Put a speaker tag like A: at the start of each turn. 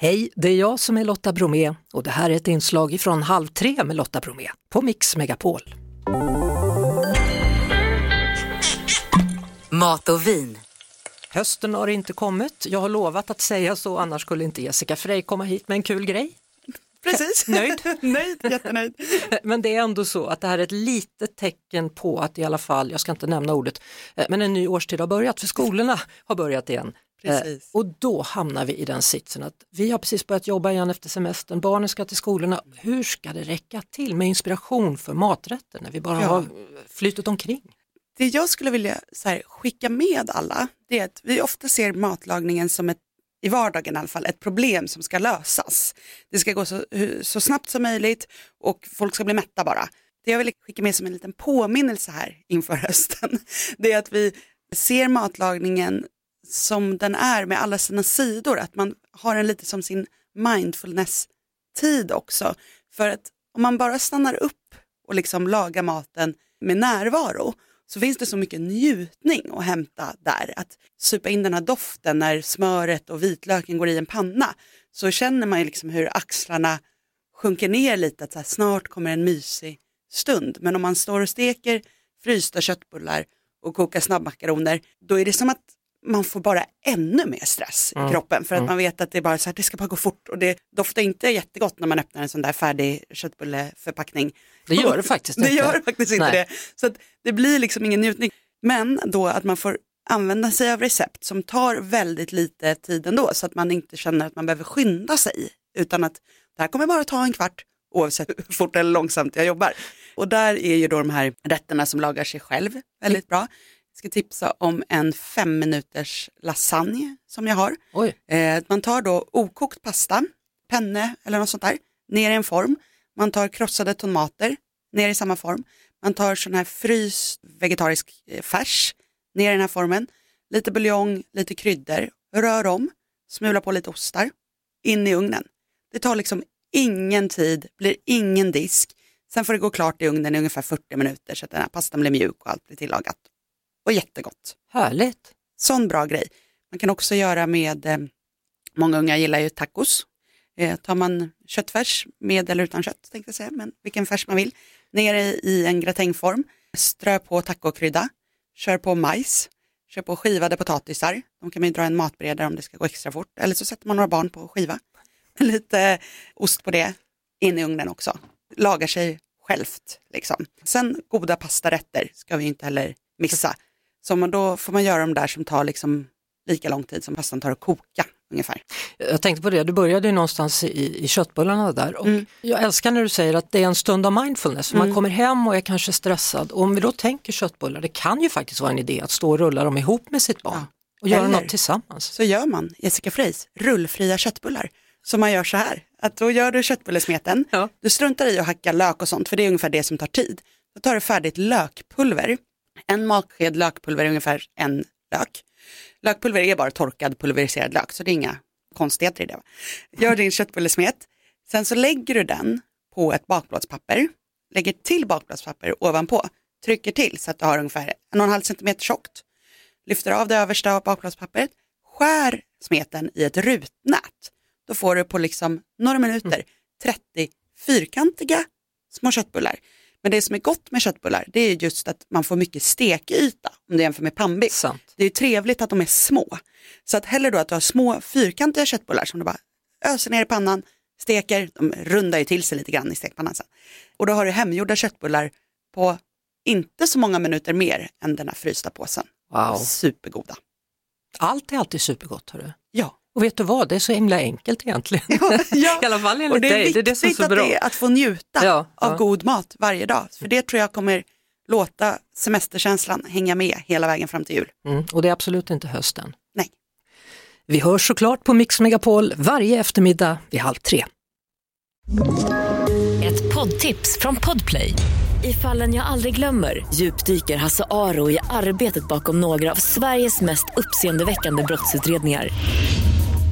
A: Hej, det är jag som är Lotta Bromé och det här är ett inslag från Halv tre med Lotta Bromé på Mix Megapol.
B: Mat och vin.
A: Hösten har inte kommit. Jag har lovat att säga så, annars skulle inte Jessica Frey komma hit med en kul grej.
C: Precis.
A: Nöjd?
C: Nöjd, jättenöjd.
A: Men det är ändå så att det här är ett litet tecken på att i alla fall, jag ska inte nämna ordet, eh, men en ny årstid har börjat för skolorna har börjat igen. Eh,
C: Precis.
A: Och då hamnar vi i den sitsen att vi har precis börjat jobba igen efter semestern, barnen ska till skolorna. Hur ska det räcka till med inspiration för maträtter när vi bara
C: Ja.
A: har flyttat omkring?
C: Det jag skulle vilja här, skicka med alla, det är att vi ofta ser matlagningen som ett, i vardagen i alla fall, ett problem som ska lösas. Det ska gå så, så snabbt som möjligt och folk ska bli mätta bara. Det jag vill skicka med som en liten påminnelse här inför hösten, det är att vi ser matlagningen som den är med alla sina sidor, att man har den lite som sin mindfulness-tid också. För att om man bara stannar upp och liksom lagar maten med närvaro så finns det så mycket njutning att hämta där. Att supa in den här doften när smöret och vitlöken går i en panna så känner man ju liksom hur axlarna sjunker ner lite, att så här, snart kommer en mysig stund. Men om man står och steker frysta köttbullar och kokar snabbmakaroner, då är det som att man får bara ännu mer stress i kroppen för att man vet att det är bara så här, det ska bara gå fort och det doftar inte jättegott när man öppnar en sån där färdig köttbulleförpackning.
A: Det gör det faktiskt
C: Det
A: inte.
C: gör faktiskt inte
A: Nej.
C: det. Så att det blir liksom ingen njutning. Men då att man får använda sig av recept som tar väldigt lite tid ändå så att man inte känner att man behöver skynda sig utan att det här kommer bara ta en kvart oavsett hur fort eller långsamt jag jobbar. Och där är ju då de här rätterna som lagar sig själv väldigt bra. Ska tipsa om en fem minuters lasagne som jag har. Eh, man tar då okokt pasta, penne eller något sånt där, ner i en form. Man tar krossade tomater, ner i samma form. Man tar sån här fryst vegetarisk eh, färs, ner i den här formen. Lite buljong, lite kryddor, rör om, smula på lite ostar, in i ugnen. Det tar liksom ingen tid, blir ingen disk. Sen får det gå klart i ugnen i ungefär 40 minuter så att den här pastan blir mjuk och allt blir tillagat. Och jättegott.
A: härligt.
C: Sån bra grej. Man kan också göra med, eh, många unga gillar ju tacos. Eh, tar man köttfärs med eller utan kött, tänkte jag säga, men vilken färs man vill. Ner i, i en gratängform, strö på tacokrydda, kör på majs, kör på skivade potatisar. De kan man ju dra en matberedare om det ska gå extra fort. Eller så sätter man några barn på skiva. Lite ost på det, in i ugnen också. Lagar sig självt. Liksom. Sen goda pastarätter ska vi inte heller missa. Så man, då får man göra de där som tar liksom lika lång tid som pastan tar att koka ungefär.
A: Jag tänkte på det, du började ju någonstans i, i köttbullarna där och
C: Mm.
A: jag älskar när du säger att det är en stund av mindfulness. för Man kommer hem och är kanske stressad och om vi då tänker köttbullar, det kan ju faktiskt vara en idé att stå och rulla dem ihop med sitt barn
C: Ja.
A: och göra något tillsammans.
C: Så gör man, Jessica Freys, rullfria köttbullar. Så man gör så här, att då gör du köttbullesmeten,
A: Ja.
C: du struntar i att hacka lök och sånt, för det är ungefär det som tar tid. Då tar du färdigt lökpulver, en matsked lökpulver är ungefär en lök. Lökpulver är bara torkad pulveriserad lök, så det är inga konstigheter i det. Gör din köttbullesmet, sen så lägger du den på ett bakplåtspapper, lägger till bakplåtspapper ovanpå, trycker till så att du har ungefär en och en halv centimeter tjockt, lyfter av det översta av bakplåtspappret, skär smeten i ett rutnät. Då får du på liksom några minuter 30 fyrkantiga små köttbullar. Men det som är gott med köttbullar det är just att man får mycket stekyta om du jämför med pannbiff.
A: Sant.
C: Det är ju trevligt att de är små. Så att hellre då att du har små fyrkantiga köttbullar som du bara öser ner i pannan, steker, de rundar ju till sig lite grann i stekpannan sen. Och då har du hemgjorda köttbullar på inte så många minuter mer än den här frysta påsen.
A: Wow.
C: Supergoda.
A: Allt är alltid supergott. Hörru.
C: Ja.
A: Och vet du vad, det är så himla enkelt egentligen.
C: ja.
A: I alla fall enligt
C: Och det är
A: dig, det är det som är så
C: att,
A: bra.
C: det att få njuta
A: Ja,
C: av
A: ja.
C: god mat varje dag. För det tror jag kommer låta semesterkänslan hänga med hela vägen fram till jul.
A: Mm, och det är absolut inte hösten.
C: Nej.
A: Vi hörs såklart på Mix Megapol varje eftermiddag vid halv tre.
B: Ett poddtips från Podplay. I fallen jag aldrig glömmer djupdyker Hasse Aro i arbetet bakom några av Sveriges mest uppseendeväckande brottsutredningar.